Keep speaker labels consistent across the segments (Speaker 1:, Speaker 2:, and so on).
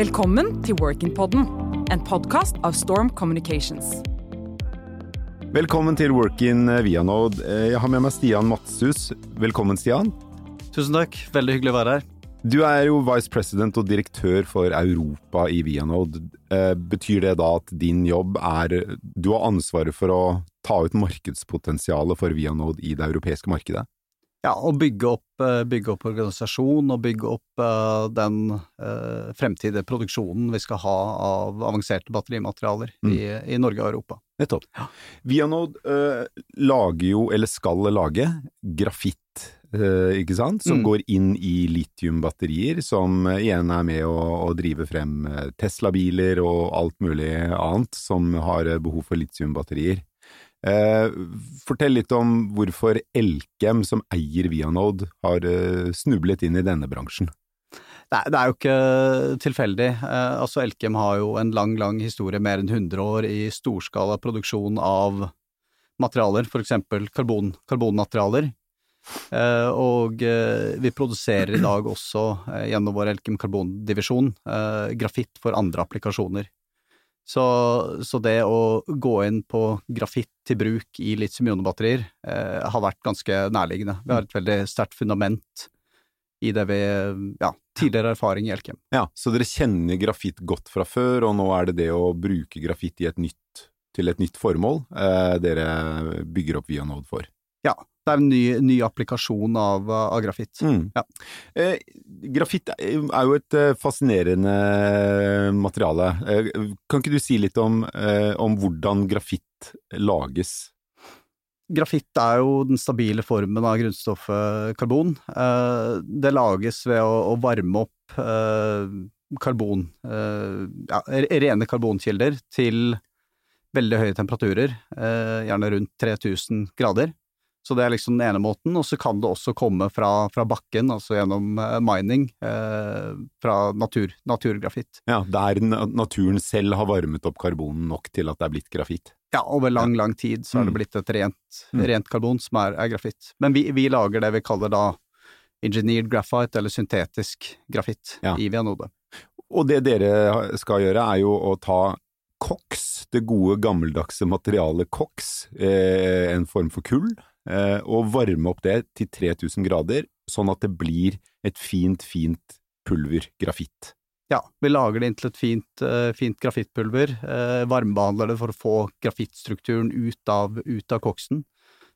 Speaker 1: Velkommen til Workin-podden, en podkast av Storm Communications.
Speaker 2: Velkommen til Workin Vianode. Jeg har med meg Stian Matshus. Velkommen, Stian.
Speaker 3: Tusen takk, veldig hyggelig å være her.
Speaker 2: Du er jo vice president og direktør for Europa i Vianode. Eh, betyr det da at din jobb er Du har ansvaret for å ta ut markedspotensialet for Vianode i det europeiske markedet?
Speaker 3: Ja, å bygge opp, eh, bygge opp organisasjon og bygge opp uh, den uh, fremtidige produksjonen vi skal ha av avanserte batterimaterialer mm. i, i, Norge og Europa.
Speaker 2: Nettopp. Ja. Vianode uh, lager jo, eller skal lage, grafitt ikke sant, som mm. går inn i litiumbatterier, som igjen er med å, å drive frem Tesla-biler og alt mulig annet som har eh, behov for litiumbatterier. Eh, fortell litt om hvorfor Elkem, som eier Vianode, har eh, snublet inn i denne bransjen.
Speaker 3: Nei, det er jo ikke tilfeldig. Eh, altså Elkem har jo en lang, lang historie, mer enn 100 år, i storskala produksjon av materialer, for eksempel karbon, karbonmaterialer. Og vi produserer i dag også, gjennom vår Elkem karbondivisjon, grafitt for andre applikasjoner. Så, så, det å gå inn på grafitt til bruk i litium-ionebatterier eh, har vært ganske nærliggende. Vi har et veldig sterkt fundament i det vi ja, tidligere erfaring i Elkem.
Speaker 2: Ja, Så dere kjenner grafitt godt fra før, og nå er det det å bruke grafitt et nytt, til et nytt formål eh, dere bygger opp Vianode for?
Speaker 3: Ja, det er en ny, ny applikasjon av, av grafitt. Mm. Ja.
Speaker 2: Eh, grafitt er jo et eh, fascinerende materiale. Eh, kan ikke du si litt om, eh, om hvordan grafitt lages?
Speaker 3: Grafitt er jo den stabile formen av grunnstoffet karbon. Eh, det lages ved å, å varme opp eh, karbon, ja, rene karbonkilder til veldig høye temperaturer, gjerne rundt 3000 grader. Så det er liksom den ene måten, og så kan det også komme fra, fra bakken, altså gjennom uh, mining, eh, fra natur, naturgrafitt.
Speaker 2: Ja, der naturen selv har varmet opp karbonen nok til at det er blitt grafitt?
Speaker 3: Ja, over lang, lang tid så er det mm. blitt et rent, mm. rent karbon som er, er grafitt. Men vi, vi, lager det vi kaller da engineered graphite, eller syntetisk grafitt, ja. i Vianode.
Speaker 2: Og det dere skal gjøre er jo å ta koks, det gode gammeldagse materialet koks, eh, en form for kull, Eh, og varme opp det til 3000 grader, sånn at det blir et fint, fint pulver grafitt.
Speaker 3: Ja, vi lager det inn til et fint, uh, fint grafittpulver, uh, varmebehandler det for å få grafittstrukturen ut av, ut av koksen.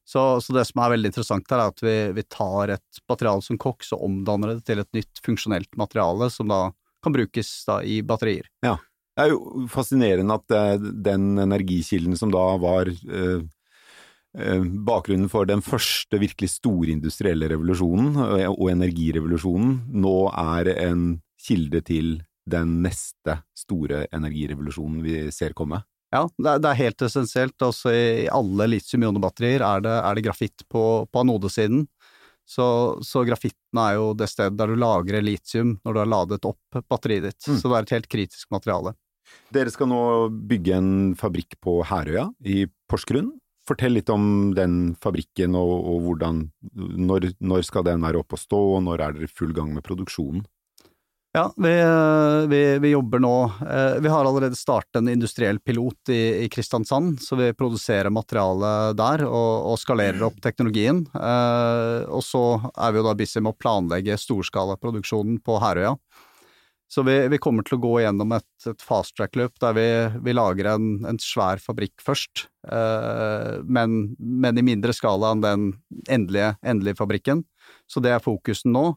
Speaker 3: Så, så, det som er veldig interessant her, er at vi, vi, tar et materiale som koks og omdanner det til et nytt funksjonelt materiale som da kan brukes da i batterier.
Speaker 2: Ja, det er jo fascinerende at den energikilden som da var Eh, bakgrunnen for den første virkelig store industrielle revolusjonen eh, og energirevolusjonen nå er en kilde til den neste store energirevolusjonen vi ser komme.
Speaker 3: Ja, det er helt essensielt. Altså, I alle litium-ionebatterier er, er, det grafitt på, på anodesiden. Så, så, grafitten er jo det stedet der du lagrer litium når du har ladet opp batteriet ditt. Mm. Så det er et helt kritisk materiale.
Speaker 2: Dere skal nå bygge en fabrikk på Herøya i Porsgrunn. Fortell litt om den fabrikken, og, og hvordan, når, når, skal den være oppe og stå, og når er dere i full gang med produksjonen?
Speaker 3: Ja, vi, vi, vi, jobber nå eh, Vi har allerede startet en industriell pilot i, i Kristiansand, så vi produserer materialet der og, og skalerer opp teknologien. Eh, og så er vi jo da busy med å planlegge storskalaproduksjonen på Herøya. Så vi, vi, kommer til å gå gjennom et, et fast track-løp der vi, vi lager en, en, svær fabrikk først, eh, men, men, i mindre skala enn den endelige, endelige fabrikken. Så det er fokusen nå.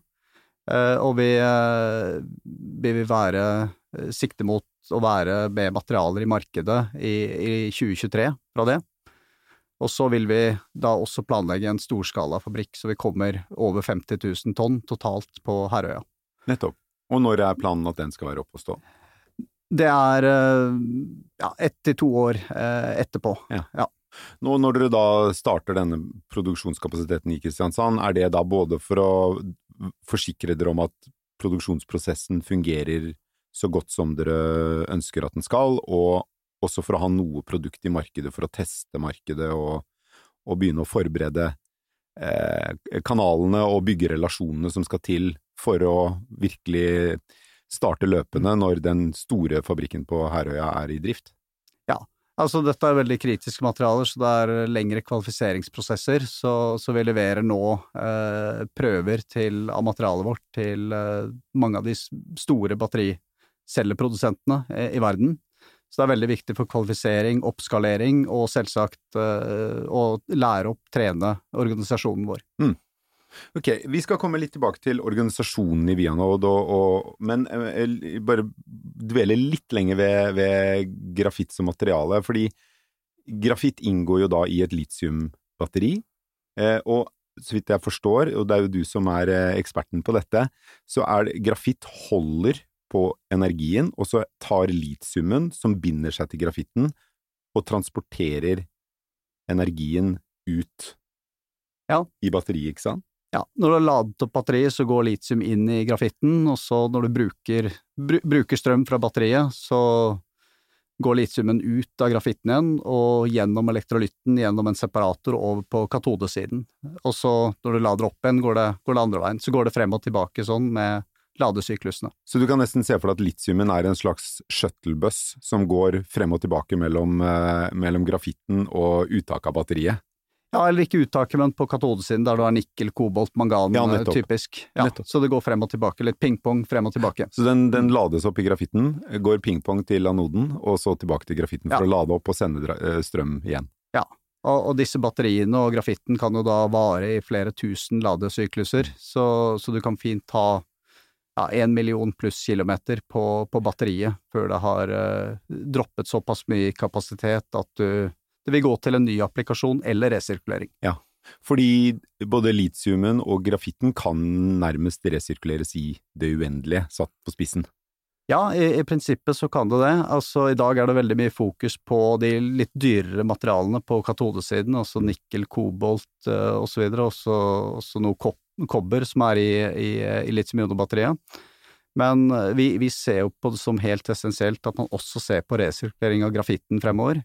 Speaker 3: Eh, og vi, eh, vi, vil være eh, sikte mot å være med materialer i markedet i, i 2023 fra det. Og så vil vi da også planlegge en storskalafabrikk, så vi kommer over 50 000 tonn totalt på Herøya.
Speaker 2: Nettopp. Og når er planen at den skal være oppe og stå?
Speaker 3: Det er eh, ja, ett til to år eh, etterpå. Ja. ja.
Speaker 2: Nå når dere da starter denne produksjonskapasiteten i Kristiansand, er det da både for å forsikre dere om at produksjonsprosessen fungerer så godt som dere ønsker at den skal, og også for å ha noe produkt i markedet for å teste markedet og, og begynne å forberede kanalene og bygge relasjonene som skal til for å virkelig starte løpende når den store fabrikken på Herøya er i drift?
Speaker 3: Ja, altså dette er veldig kritiske materialer, så det er lengre kvalifiseringsprosesser. Så, så vi leverer nå eh, prøver til, av materialet vårt til eh, mange av de store battericelleprodusentene i, i verden. Så det er veldig viktig for kvalifisering, oppskalering og selvsagt uh, å lære opp, trene organisasjonen vår.
Speaker 2: Mm. Ok, vi skal komme litt tilbake til organisasjonen i Vianod, og, og, men jeg bare dvele litt lenger ved, ved grafitt som materiale. Fordi grafitt inngår jo da i et litiumbatteri, eh, og så vidt jeg forstår, og det er jo du som er eh, eksperten på dette, så er det grafitt holder på energien, og så tar litiumen, som binder seg til grafitten, og transporterer energien ut
Speaker 3: ja.
Speaker 2: i batteriet, ikke sant?
Speaker 3: Ja, når du har ladet opp batteriet, så går litium inn i grafitten, og så når du bruker, br bruker strøm fra batteriet, så går litiumen ut av grafitten igjen, og gjennom elektrolytten, gjennom en separator over på katodesiden. Og så, når du lader opp igjen, går det, går det andre veien. Så går det frem og tilbake sånn med ladesyklusene.
Speaker 2: Så du kan nesten se for deg at litiumen er en slags shuttlebuss som går frem og tilbake mellom, eh, mellom grafitten og uttaket av batteriet?
Speaker 3: Ja, eller ikke uttaket, men på katodesiden der du har nikkel, kobolt, mangan, ja, eh, typisk. Ja, så det går frem og tilbake, litt pingpong frem og tilbake.
Speaker 2: Så den, den lades opp i grafitten, går pingpong til anoden, og så tilbake til grafitten for ja. å lade opp og sende eh, strøm igjen?
Speaker 3: Ja, og, og, disse batteriene og grafitten kan jo da vare i flere tusen ladesykluser, så, så du kan fint ta ja, en million pluss kilometer på, på, batteriet før det har eh, droppet såpass mye kapasitet at du det vil gå til en ny applikasjon eller resirkulering.
Speaker 2: Ja, fordi både litiumen og grafitten kan nærmest resirkuleres i det uendelige, satt på spissen.
Speaker 3: Ja, i, i, prinsippet så kan det det. Altså, I dag er det veldig mye fokus på de litt dyrere materialene på katodesiden, altså nikkel, kobolt uh, osv., og også, også noe kobber som er i, i, i litium-ionebatteriet. Men eh, vi, vi, ser jo på det som helt essensielt at man også ser på resirkulering av grafitten fremover.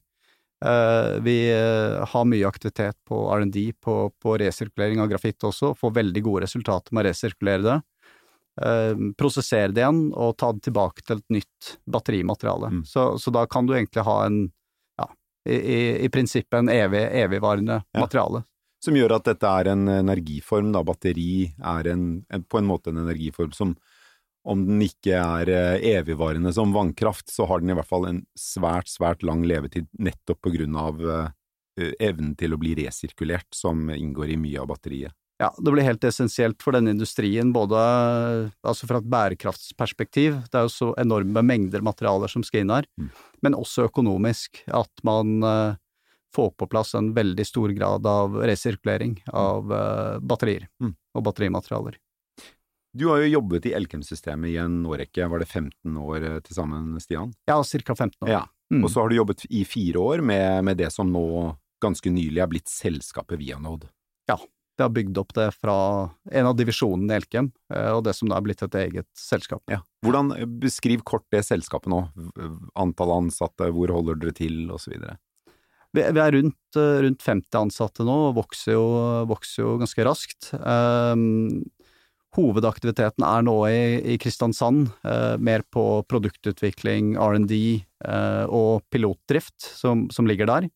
Speaker 3: Eh, vi eh, har mye aktivitet på R&D på, på, resirkulering av grafitt også, får veldig gode resultater med å resirkulere det. Prosessere det igjen og ta det tilbake til et nytt batterimateriale. Mm. Så, så, da kan du egentlig ha en, ja, i, i, i prinsippet en evig, evigvarende ja. materiale.
Speaker 2: Som gjør at dette er en energiform, da batteri er en, en, på en måte en energiform som om den ikke er eh, evigvarende som vannkraft, så har den i hvert fall en svært, svært lang levetid nettopp på grunn av eh, evnen til å bli resirkulert, som inngår i mye av batteriet.
Speaker 3: Ja, det blir helt essensielt for denne industrien, både altså fra et bærekraftsperspektiv, det er jo så enorme mengder materialer som skal inn her, mm. men også økonomisk, at man får på plass en veldig stor grad av resirkulering av uh, batterier mm. og batterimaterialer.
Speaker 2: Du har jo jobbet i Elkem-systemet i en årrekke, var det 15 år eh, til sammen, Stian?
Speaker 3: Ja, ca. 15 år.
Speaker 2: Ja. Mm. Og så har du jobbet i fire år med, med, det som nå ganske nylig er blitt selskapet Vianode.
Speaker 3: Ja, det har bygd opp det fra en av divisjonene i Elkem, eh, og det som da er blitt et eget selskap.
Speaker 2: Ja. Hvordan, eh, Beskriv kort det selskapet nå, antall ansatte, hvor holder dere til, osv.
Speaker 3: Vi, vi er rundt, rundt, 50 ansatte nå, og vokser jo, vokser jo ganske raskt. Um, Hovedaktiviteten er nå i, i Kristiansand, uh, mer på produktutvikling, R&D uh, og pilotdrift som, som ligger der.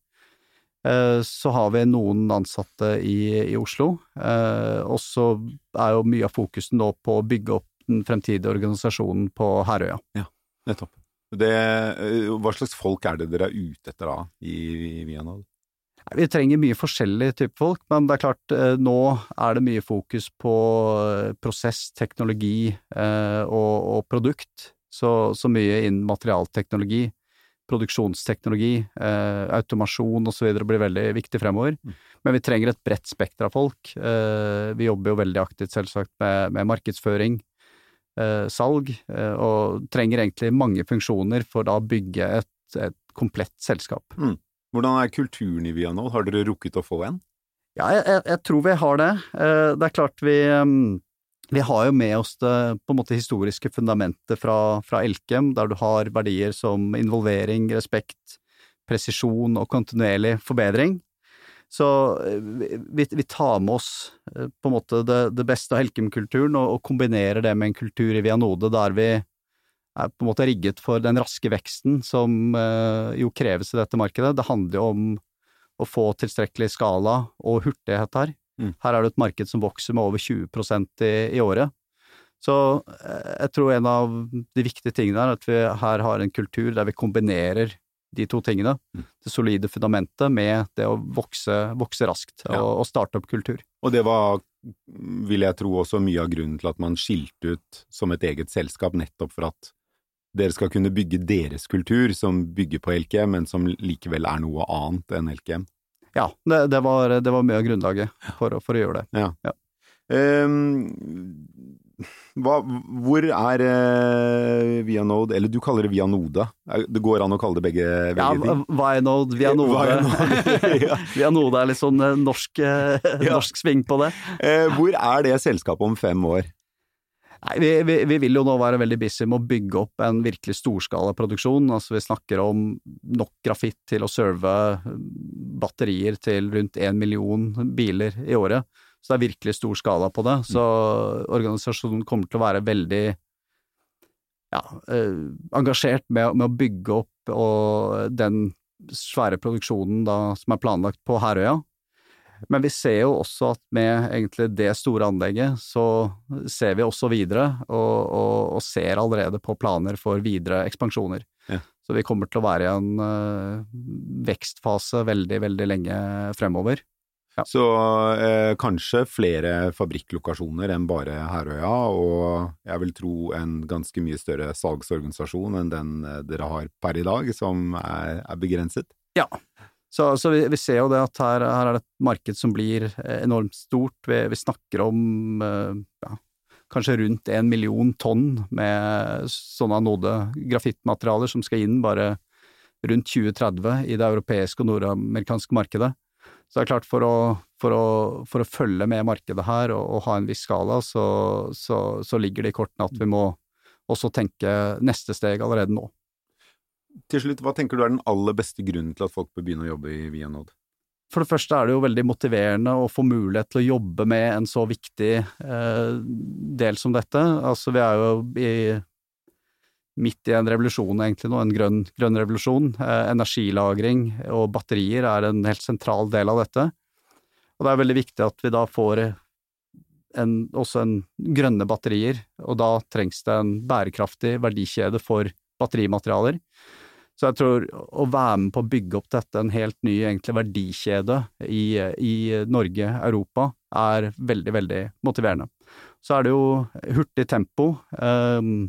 Speaker 3: Eh, så har vi noen ansatte i, i Oslo, eh, og så er jo mye av fokusen nå på å bygge opp den fremtidige organisasjonen på Herøya.
Speaker 2: Ja, nettopp. Det, eh, hva slags folk er det dere er ute etter da i, i Vianad?
Speaker 3: Vi trenger mye forskjellig type folk, men det er klart, eh, nå er det mye fokus på eh, prosess, teknologi og, og produkt. Så, så, mye innen materialteknologi, produksjonsteknologi, automasjon osv. blir veldig viktig fremover. Mm. Men vi trenger et bredt spekter av folk. vi jobber jo veldig aktivt selvsagt med, med markedsføring, salg, og trenger egentlig mange funksjoner for da å bygge et, et komplett selskap.
Speaker 2: Mm. Hvordan er kulturen i Vianode, har dere rukket å få en?
Speaker 3: Ja, jeg, jeg, jeg, tror vi har det. Eh, det er klart vi, mm, vi har jo med oss det på en måte historiske fundamentet fra, fra Elkem, der du har verdier som involvering, respekt, presisjon og kontinuerlig forbedring. Så eh, vi, vi, tar med oss eh, på en måte det, det beste av Helkem-kulturen og, og, kombinerer det med en kultur i Vianode der vi er på en måte rigget for den raske veksten som jo kreves i dette markedet. Det handler jo om å få tilstrekkelig skala og hurtighet her. Mm. Her er det et marked som vokser med over 20 i, i året. Så jeg tror en av de viktige tingene er at vi her har en kultur der vi kombinerer de to tingene. Mm. Det solide fundamentet med det å vokse, vokse raskt og, ja. og starte opp kultur.
Speaker 2: Og det var, vil jeg tro, også mye av grunnen til at man skilte ut som et eget selskap, nettopp for at dere skal kunne bygge deres kultur, som bygger på LKM, men som likevel er noe annet enn LKM.
Speaker 3: Ja, det, det, var, det var, mye av grunnlaget for, for å gjøre det.
Speaker 2: Ja. ja. Um, hva, hvor er uh, Vianode Eller du kaller det Vianode. Det går an å kalle det begge, begge
Speaker 3: ja. Vianode, Vianode. ja. Vianode er litt sånn uh, norsk, uh, ja. norsk sving på det.
Speaker 2: hvor er det selskapet om fem år?
Speaker 3: Nei, vi, vi, vi, vil jo nå være veldig busy med å bygge opp en virkelig storskala produksjon. Altså vi snakker om nok grafitt til å serve batterier til rundt én million biler i året. Så det er virkelig stor skala på det. Så organisasjonen kommer til å være veldig ja, eh, engasjert med, med, å bygge opp og den svære produksjonen da, som er planlagt på Herøya. Men vi ser jo også at med egentlig det store anlegget, så ser vi også videre, og, og, og ser allerede på planer for videre ekspansjoner. Ja. Så vi kommer til å være i en uh, vekstfase veldig, veldig lenge fremover.
Speaker 2: Ja. Så eh, kanskje flere fabrikklokasjoner enn bare Herøya, og jeg vil tro en ganske mye større salgsorganisasjon enn den eh, dere har per i dag, som er, er begrenset?
Speaker 3: Ja, så, så vi, vi, ser jo det at her, her, er det et marked som blir eh, enormt stort. Vi, vi snakker om eh, ja, kanskje rundt en million tonn med sånne anode grafittmaterialer som skal inn bare rundt 2030 i det europeiske og nordamerikanske markedet. Så det er klart, for å, for å, for å følge med markedet her og, og ha en viss skala, så, så, så, ligger det i kortene at vi må også tenke neste steg allerede nå.
Speaker 2: Til slutt, hva tenker du er den aller beste grunnen til at folk bør begynne å jobbe i Vianod?
Speaker 3: For det første er det jo veldig motiverende å få mulighet til å jobbe med en så viktig eh, del som dette. Altså, vi er jo i midt i en revolusjon, egentlig nå, en grønn, grønn revolusjon. Eh, energilagring og batterier er en helt sentral del av dette. Og det er veldig viktig at vi da får en, også en grønne batterier, og da trengs det en bærekraftig verdikjede for batterimaterialer. Så jeg tror å være med på å bygge opp dette, en helt ny egentlig verdikjede i, i Norge, Europa, er veldig, veldig motiverende. Så er det jo hurtig tempo. Um,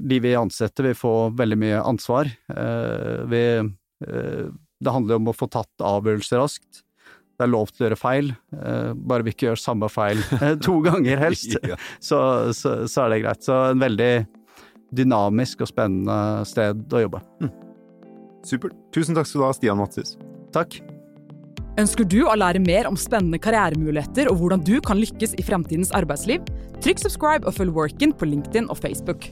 Speaker 3: de vi ansetter vil få veldig mye ansvar. Eh, vi, eh, det handler om å få tatt avgjørelser raskt. Det er lov til å gjøre feil, eh, bare vi ikke gjør samme feil to ganger helst, så, så, så, er det greit. Så en veldig dynamisk og spennende sted å jobbe. Mm.
Speaker 2: Supert. Tusen takk skal du ha, Stian Matsis.
Speaker 3: Takk.
Speaker 1: Ønsker du å lære mer om spennende karrieremuligheter og hvordan du kan lykkes i fremtidens arbeidsliv? Trykk subscribe og følg Workin på LinkedIn og Facebook.